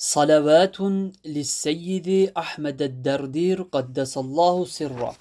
صلوات للسيد أحمد الدردير قدس الله سره.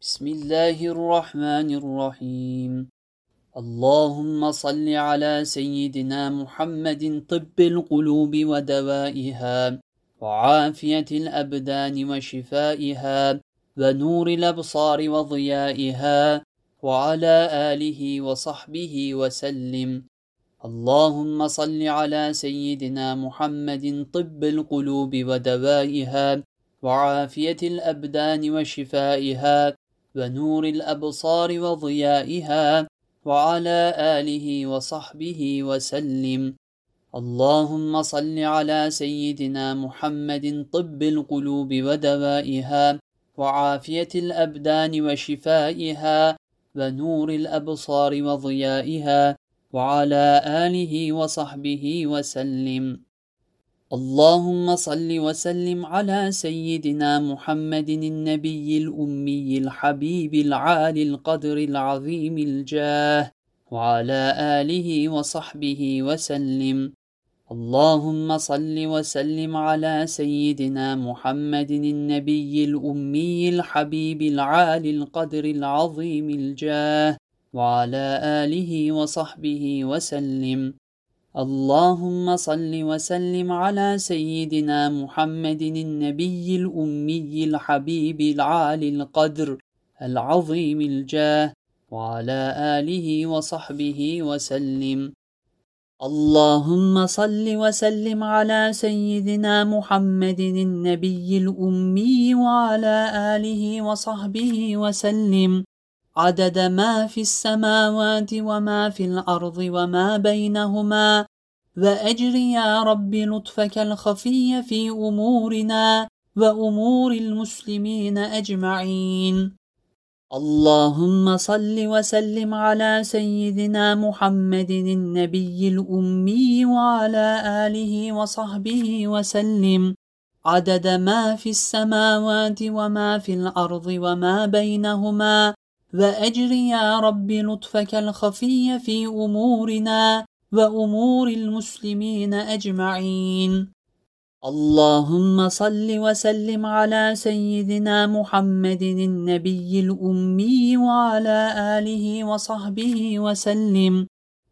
بسم الله الرحمن الرحيم. اللهم صل على سيدنا محمد طب القلوب ودوائها وعافية الأبدان وشفائها ونور الأبصار وضيائها وعلى آله وصحبه وسلم. اللهم صل على سيدنا محمد طب القلوب ودوائها وعافية الأبدان وشفائها ونور الأبصار وضيائها وعلى آله وصحبه وسلم. اللهم صل على سيدنا محمد طب القلوب ودوائها وعافية الأبدان وشفائها ونور الأبصار وضيائها وعلى آله وصحبه وسلم. اللهم صل وسلم على سيدنا محمد النبي الأمي الحبيب العالي القدر العظيم الجاه وعلى آله وصحبه وسلم. اللهم صل وسلم على سيدنا محمد النبي الأمي الحبيب العالي القدر العظيم الجاه وعلى آله وصحبه وسلم. اللهم صل وسلم على سيدنا محمد النبي الأمي الحبيب العالي القدر العظيم الجاه وعلى آله وصحبه وسلم. اللهم صل وسلم على سيدنا محمد النبي الأمي وعلى آله وصحبه وسلم. عدد ما في السماوات وما في الأرض وما بينهما. وأجر يا رب لطفك الخفي في أمورنا وأمور المسلمين أجمعين. اللهم صل وسلم على سيدنا محمد النبي الأمي وعلى آله وصحبه وسلم. عدد ما في السماوات وما في الأرض وما بينهما. وأجر يا رب لطفك الخفي في أمورنا وأمور المسلمين أجمعين. اللهم صل وسلم على سيدنا محمد النبي الأمي وعلى آله وصحبه وسلم.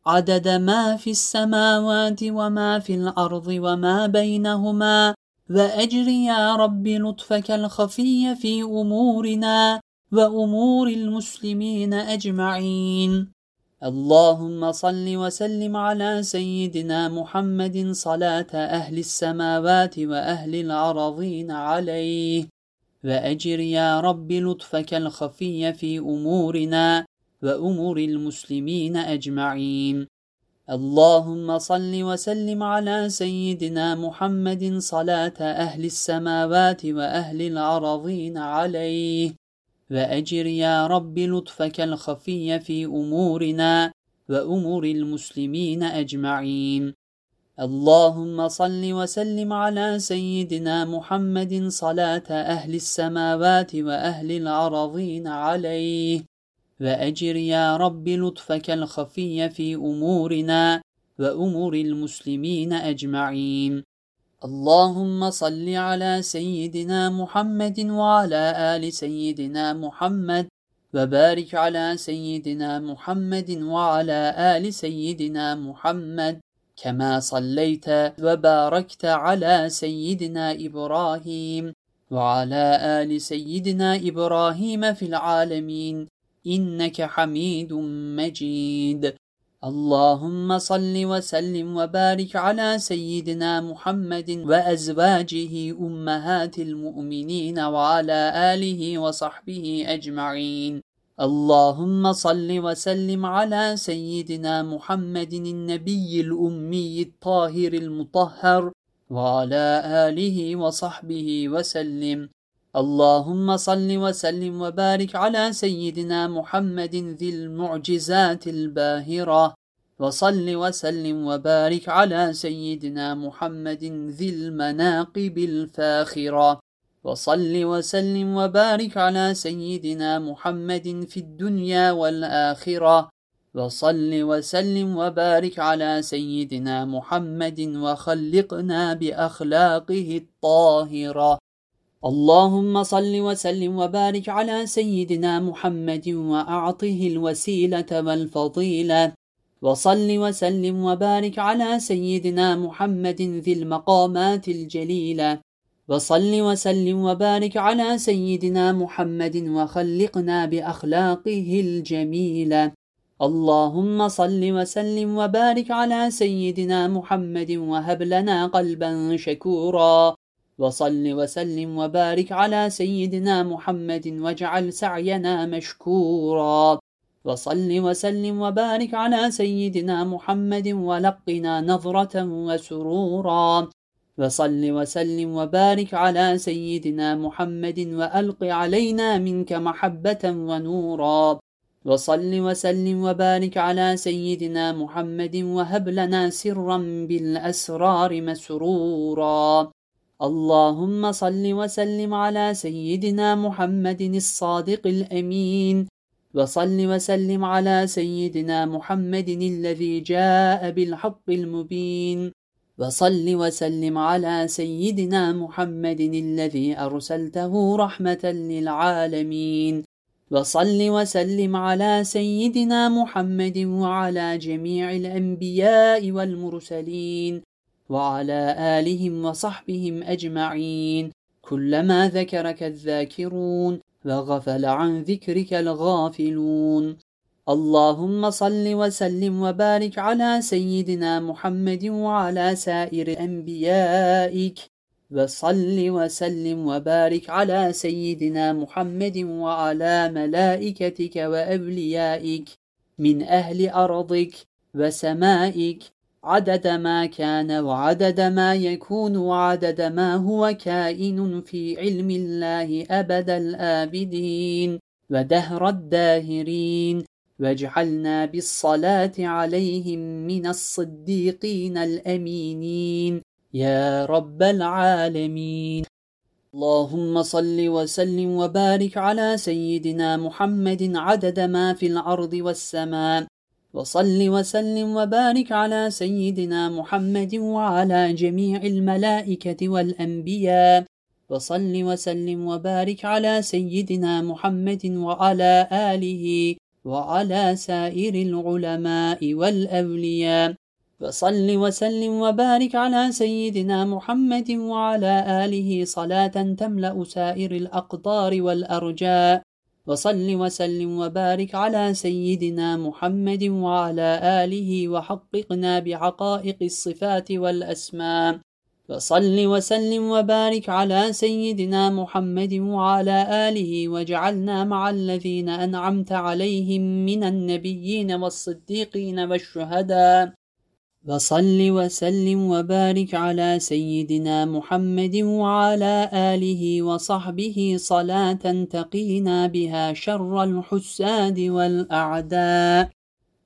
عدد ما في السماوات وما في الأرض وما بينهما. وأجر يا رب لطفك الخفي في أمورنا وأمور المسلمين أجمعين. اللهم صل وسلم على سيدنا محمد صلاة أهل السماوات وأهل الأراضين عليه. وأجر يا رب لطفك الخفي في أمورنا وأمور المسلمين أجمعين. اللهم صل وسلم على سيدنا محمد صلاة أهل السماوات وأهل الأراضين عليه. وأجر يا رب لطفك الخفي في أمورنا وأمور المسلمين أجمعين. اللهم صل وسلم على سيدنا محمد صلاة أهل السماوات وأهل الأراضين عليه. وأجر يا رب لطفك الخفي في أمورنا وأمور المسلمين أجمعين. اللهم صل على سيدنا محمد وعلى آل سيدنا محمد وبارك على سيدنا محمد وعلى آل سيدنا محمد كما صليت وباركت على سيدنا إبراهيم وعلى آل سيدنا إبراهيم في العالمين إنك حميد مجيد. اللهم صل وسلم وبارك على سيدنا محمد وأزواجه أمهات المؤمنين وعلى آله وصحبه أجمعين. اللهم صل وسلم على سيدنا محمد النبي الأمي الطاهر المطهر وعلى آله وصحبه وسلم. اللهم صل وسلم وبارك على سيدنا محمد ذي المعجزات الباهرة. وصل وسلم وبارك على سيدنا محمد ذي المناقب الفاخرة. وصل وسلم وبارك على سيدنا محمد في الدنيا والآخرة. وصل وسلم وبارك على سيدنا محمد وخلقنا بأخلاقه الطاهرة. اللهم صل وسلم وبارك على سيدنا محمد وأعطه الوسيلة والفضيلة. وصل وسلم وبارك على سيدنا محمد ذي المقامات الجليلة. وصل وسلم وبارك على سيدنا محمد وخلقنا بأخلاقه الجميلة. اللهم صل وسلم وبارك على سيدنا محمد وهب لنا قلبا شكورا. وصل وسلم وبارك على سيدنا محمد واجعل سعينا مشكورا. وصل وسلم وبارك على سيدنا محمد ولقنا نظرة وسرورا. وصل وسلم وبارك على سيدنا محمد وألق علينا منك محبة ونورا. وصل وسلم وبارك على سيدنا محمد وهب لنا سرا بالأسرار مسرورا. اللهم صل وسلم على سيدنا محمد الصادق الأمين. وصل وسلم على سيدنا محمد الذي جاء بالحق المبين. وصل وسلم على سيدنا محمد الذي أرسلته رحمة للعالمين. وصل وسلم على سيدنا محمد وعلى جميع الأنبياء والمرسلين. وعلى آلهم وصحبهم أجمعين. كلما ذكرك الذاكرون وغفل عن ذكرك الغافلون. اللهم صل وسلم وبارك على سيدنا محمد وعلى سائر أنبيائك. وصل وسلم وبارك على سيدنا محمد وعلى ملائكتك وأوليائك. من أهل أرضك وسمائك عدد ما كان وعدد ما يكون وعدد ما هو كائن في علم الله أبد الآبدين ودهر الداهرين واجعلنا بالصلاة عليهم من الصديقين الأمينين. يا رب العالمين. اللهم صل وسلم وبارك على سيدنا محمد عدد ما في الأرض والسماء. وصل وسلم وبارك على سيدنا محمد وعلى جميع الملائكة والأنبياء. وصل وسلم وبارك على سيدنا محمد وعلى آله وعلى سائر العلماء والأولياء. وصل وسلم وبارك على سيدنا محمد وعلى آله. صلاة تملأ سائر الأقدار والأرجاء. وصل وسلم وبارك على سيدنا محمد وعلى آله وحققنا بحقائق الصفات والأسماء. وصل وسلم وبارك على سيدنا محمد وعلى آله وجعلنا مع الذين أنعمت عليهم من النبيين والصديقين والشهداء. وصل وسلم وبارك على سيدنا محمد وعلى آله وصحبه صلاة تقينا بها شر الحساد والأعداء.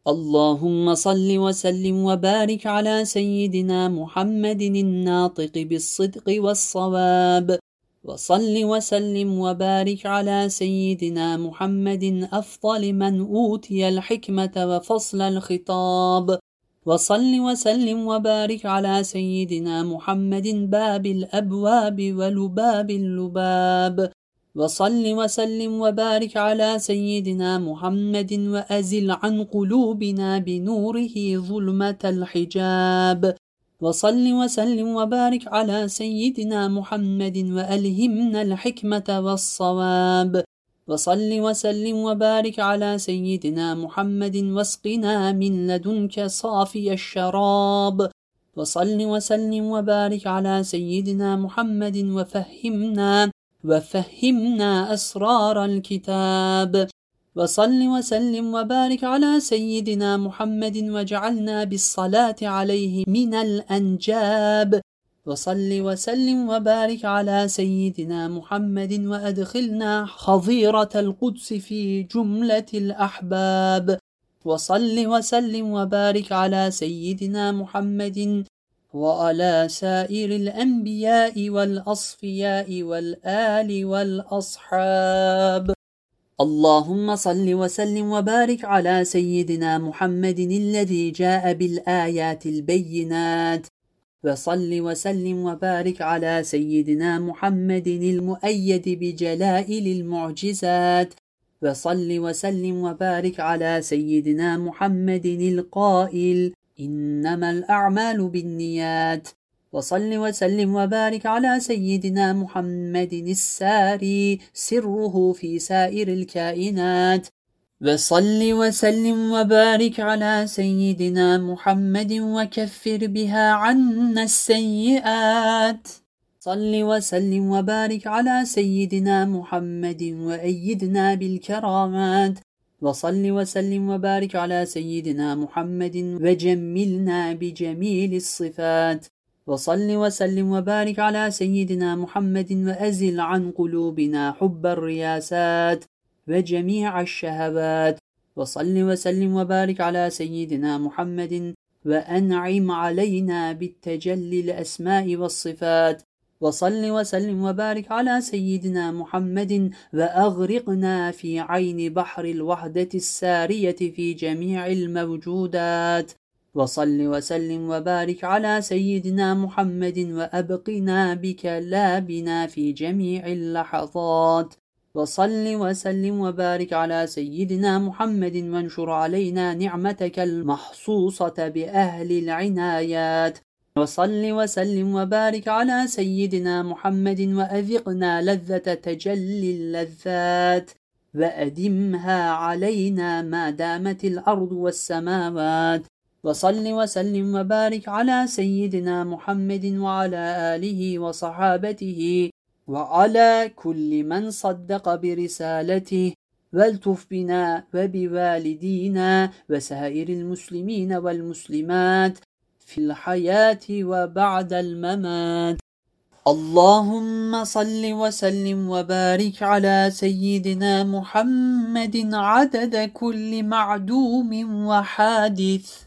اللهم صل وسلم وبارك على سيدنا محمد الناطق بالصدق والصواب. وصل وسلم وبارك على سيدنا محمد أفضل من أوتي الحكمة وفصل الخطاب. وصل وسلم وبارك على سيدنا محمد باب الأبواب ولباب اللباب. وصل وسلم وبارك على سيدنا محمد وأزل عن قلوبنا بنوره ظلمة الحجاب. وصل وسلم وبارك على سيدنا محمد وألهمنا الحكمة والصواب. وصل وسلم وبارك على سيدنا محمد واسقنا من لدنك صافي الشراب. وصل وسلم وبارك على سيدنا محمد وفهمنا وفهمنا أسرار الكتاب. وصل وسلم وبارك على سيدنا محمد وجعلنا بالصلاة عليه من الأنجاب. وصل وسلم وبارك على سيدنا محمد وأدخلنا حظيرة القدس في جملة الأحباب. وصل وسلم وبارك على سيدنا محمد وعلى سائر الأنبياء والأصفياء والآل والأصحاب. اللهم صل وسلم وبارك على سيدنا محمد الذي جاء بالآيات البينات. وصل وسلم وبارك على سيدنا محمد المؤيد بجلائل المعجزات. وصل وسلم وبارك على سيدنا محمد القائل إنما الأعمال بالنيات. وصل وسلم وبارك على سيدنا محمد الساري سره في سائر الكائنات. وصل وسلم وبارك على سيدنا محمد وكفر بها عنا السيئات. صل وسلم وبارك على سيدنا محمد وأيدنا بالكرامات. وصل وسلم وبارك على سيدنا محمد وجملنا بجميل الصفات. وصل وسلم وبارك على سيدنا محمد وأزل عن قلوبنا حب الرياسات. وجميع الشهوات. وصل وسلم وبارك على سيدنا محمد وأنعم علينا بالتجلي الأسماء والصفات. وصل وسلم وبارك على سيدنا محمد وأغرقنا في عين بحر الوحدة السارية في جميع الموجودات. وصل وسلم وبارك على سيدنا محمد وأبقنا بكلابنا في جميع اللحظات. وصل وسلم وبارك على سيدنا محمد وانشر علينا نعمتك المحصوصة بأهل العنايات. وصل وسلم وبارك على سيدنا محمد وأذقنا لذة تجلي اللذات. وأدمها علينا ما دامت الأرض والسماوات. وصل وسلم وبارك على سيدنا محمد وعلى آله وصحابته. وعلى كل من صدق برسالته والتف بنا وبوالدينا وسائر المسلمين والمسلمات في الحياة وبعد الممات. اللهم صل وسلم وبارك على سيدنا محمد عدد كل معدوم وحادث.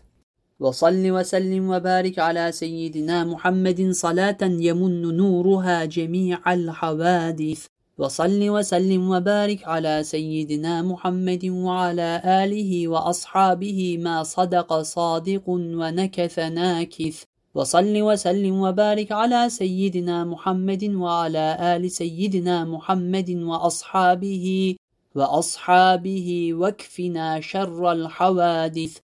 وصل وسلم وبارك على سيدنا محمد صلاة يمن نورها جميع الحوادث. وصل وسلم وبارك على سيدنا محمد وعلى آله وأصحابه ما صدق صادق ونكث ناكث. وصل وسلم وبارك على سيدنا محمد وعلى آل سيدنا محمد وأصحابه وأصحابه واكفنا شر الحوادث.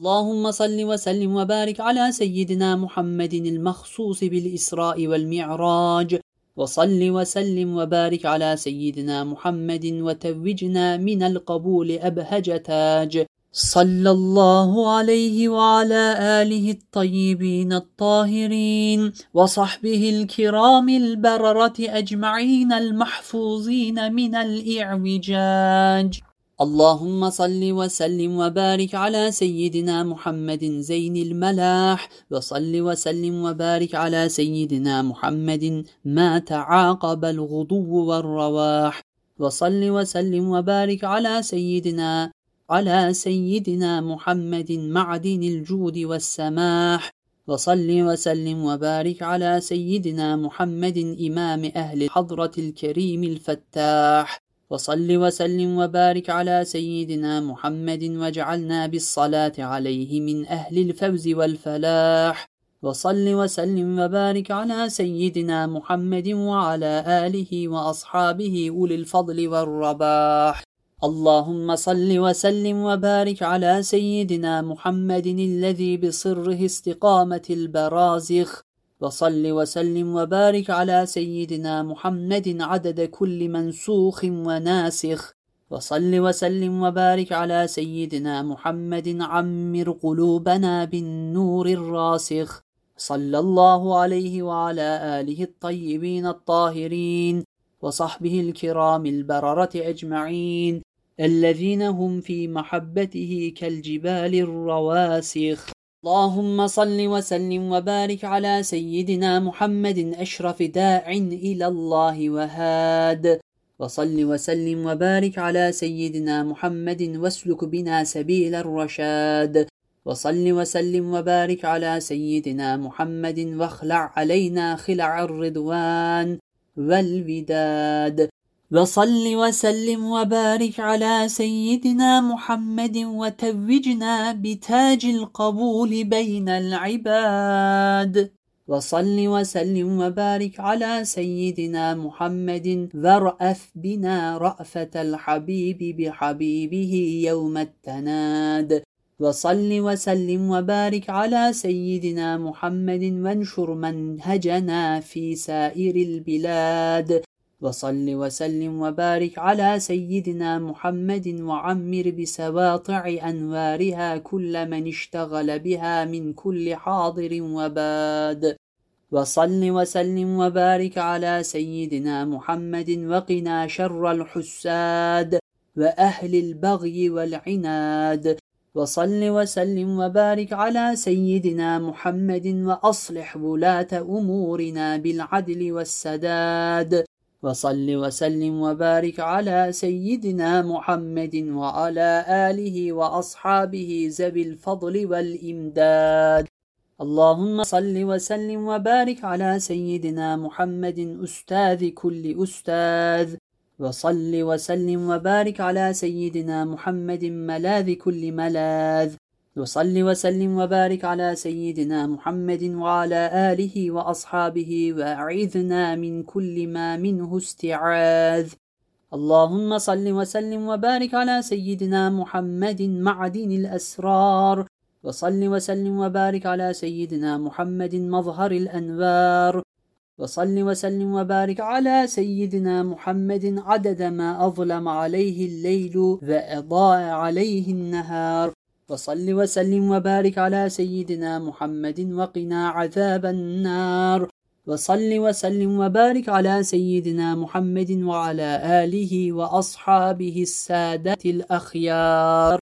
اللهم صل وسلم وبارك على سيدنا محمد المخصوص بالإسراء والمعراج. وصل وسلم وبارك على سيدنا محمد وتوجنا من القبول أبهج تاج. صلى الله عليه وعلى آله الطيبين الطاهرين. وصحبه الكرام البررة أجمعين المحفوظين من الإعوجاج. اللهم صل وسلم وبارك على سيدنا محمد زين الملاح وصل وسلم وبارك على سيدنا محمد ما تعاقب الغضو والرواح وصل وسلم وبارك على سيدنا على سيدنا محمد معدن الجود والسماح وصل وسلم وبارك على سيدنا محمد إمام أهل حضرة الكريم الفتاح. وصل وسلم وبارك على سيدنا محمد واجعلنا بالصلاة عليه من أهل الفوز والفلاح. وصل وسلم وبارك على سيدنا محمد وعلى آله وأصحابه أولي الفضل والرباح. اللهم صل وسلم وبارك على سيدنا محمد الذي بصره استقامة البرازخ. وصل وسلم وبارك على سيدنا محمد عدد كل منسوخ وناسخ. وصل وسلم وبارك على سيدنا محمد عمر قلوبنا بالنور الراسخ. صلى الله عليه وعلى آله الطيبين الطاهرين وصحبه الكرام البررة أجمعين الذين هم في محبته كالجبال الرواسخ. اللهم صل وسلم وبارك على سيدنا محمد أشرف داع إلى الله وهاد. وصل وسلم وبارك على سيدنا محمد واسلك بنا سبيل الرشاد. وصل وسلم وبارك على سيدنا محمد واخلع علينا خلع الرضوان والوداد. وصل وسلم وبارك على سيدنا محمد وتوجنا بتاج القبول بين العباد. وصل وسلم وبارك على سيدنا محمد ورأف بنا رأفة الحبيب بحبيبه يوم التناد. وصل وسلم وبارك على سيدنا محمد وانشر منهجنا في سائر البلاد. وصل وسلم وبارك على سيدنا محمد وعمر بسواطع أنوارها كل من اشتغل بها من كل حاضر وباد. وصل وسلم وبارك على سيدنا محمد وقنا شر الحساد وأهل البغي والعناد. وصل وسلم وبارك على سيدنا محمد وأصلح ولاة أمورنا بالعدل والسداد. وصل وسلم وبارك على سيدنا محمد وعلى آله وأصحابه ذوي الفضل والإمداد. اللهم صل وسلم وبارك على سيدنا محمد أستاذ كل أستاذ. وصل وسلم وبارك على سيدنا محمد ملاذ كل ملاذ. وصل وسلم وبارك على سيدنا محمد وعلى آله وأصحابه وأعذنا من كل ما منه استعاذ. اللهم صل وسلم وبارك على سيدنا محمد معدن الأسرار. وصل وسلم وبارك على سيدنا محمد مظهر الأنوار. وصل وسلم وبارك على سيدنا محمد عدد ما أظلم عليه الليل وأضاء عليه النهار. وصل وسلم وبارك على سيدنا محمد وقنا عذاب النار. وصل وسلم وبارك على سيدنا محمد وعلى آله وأصحابه السادة الأخيار.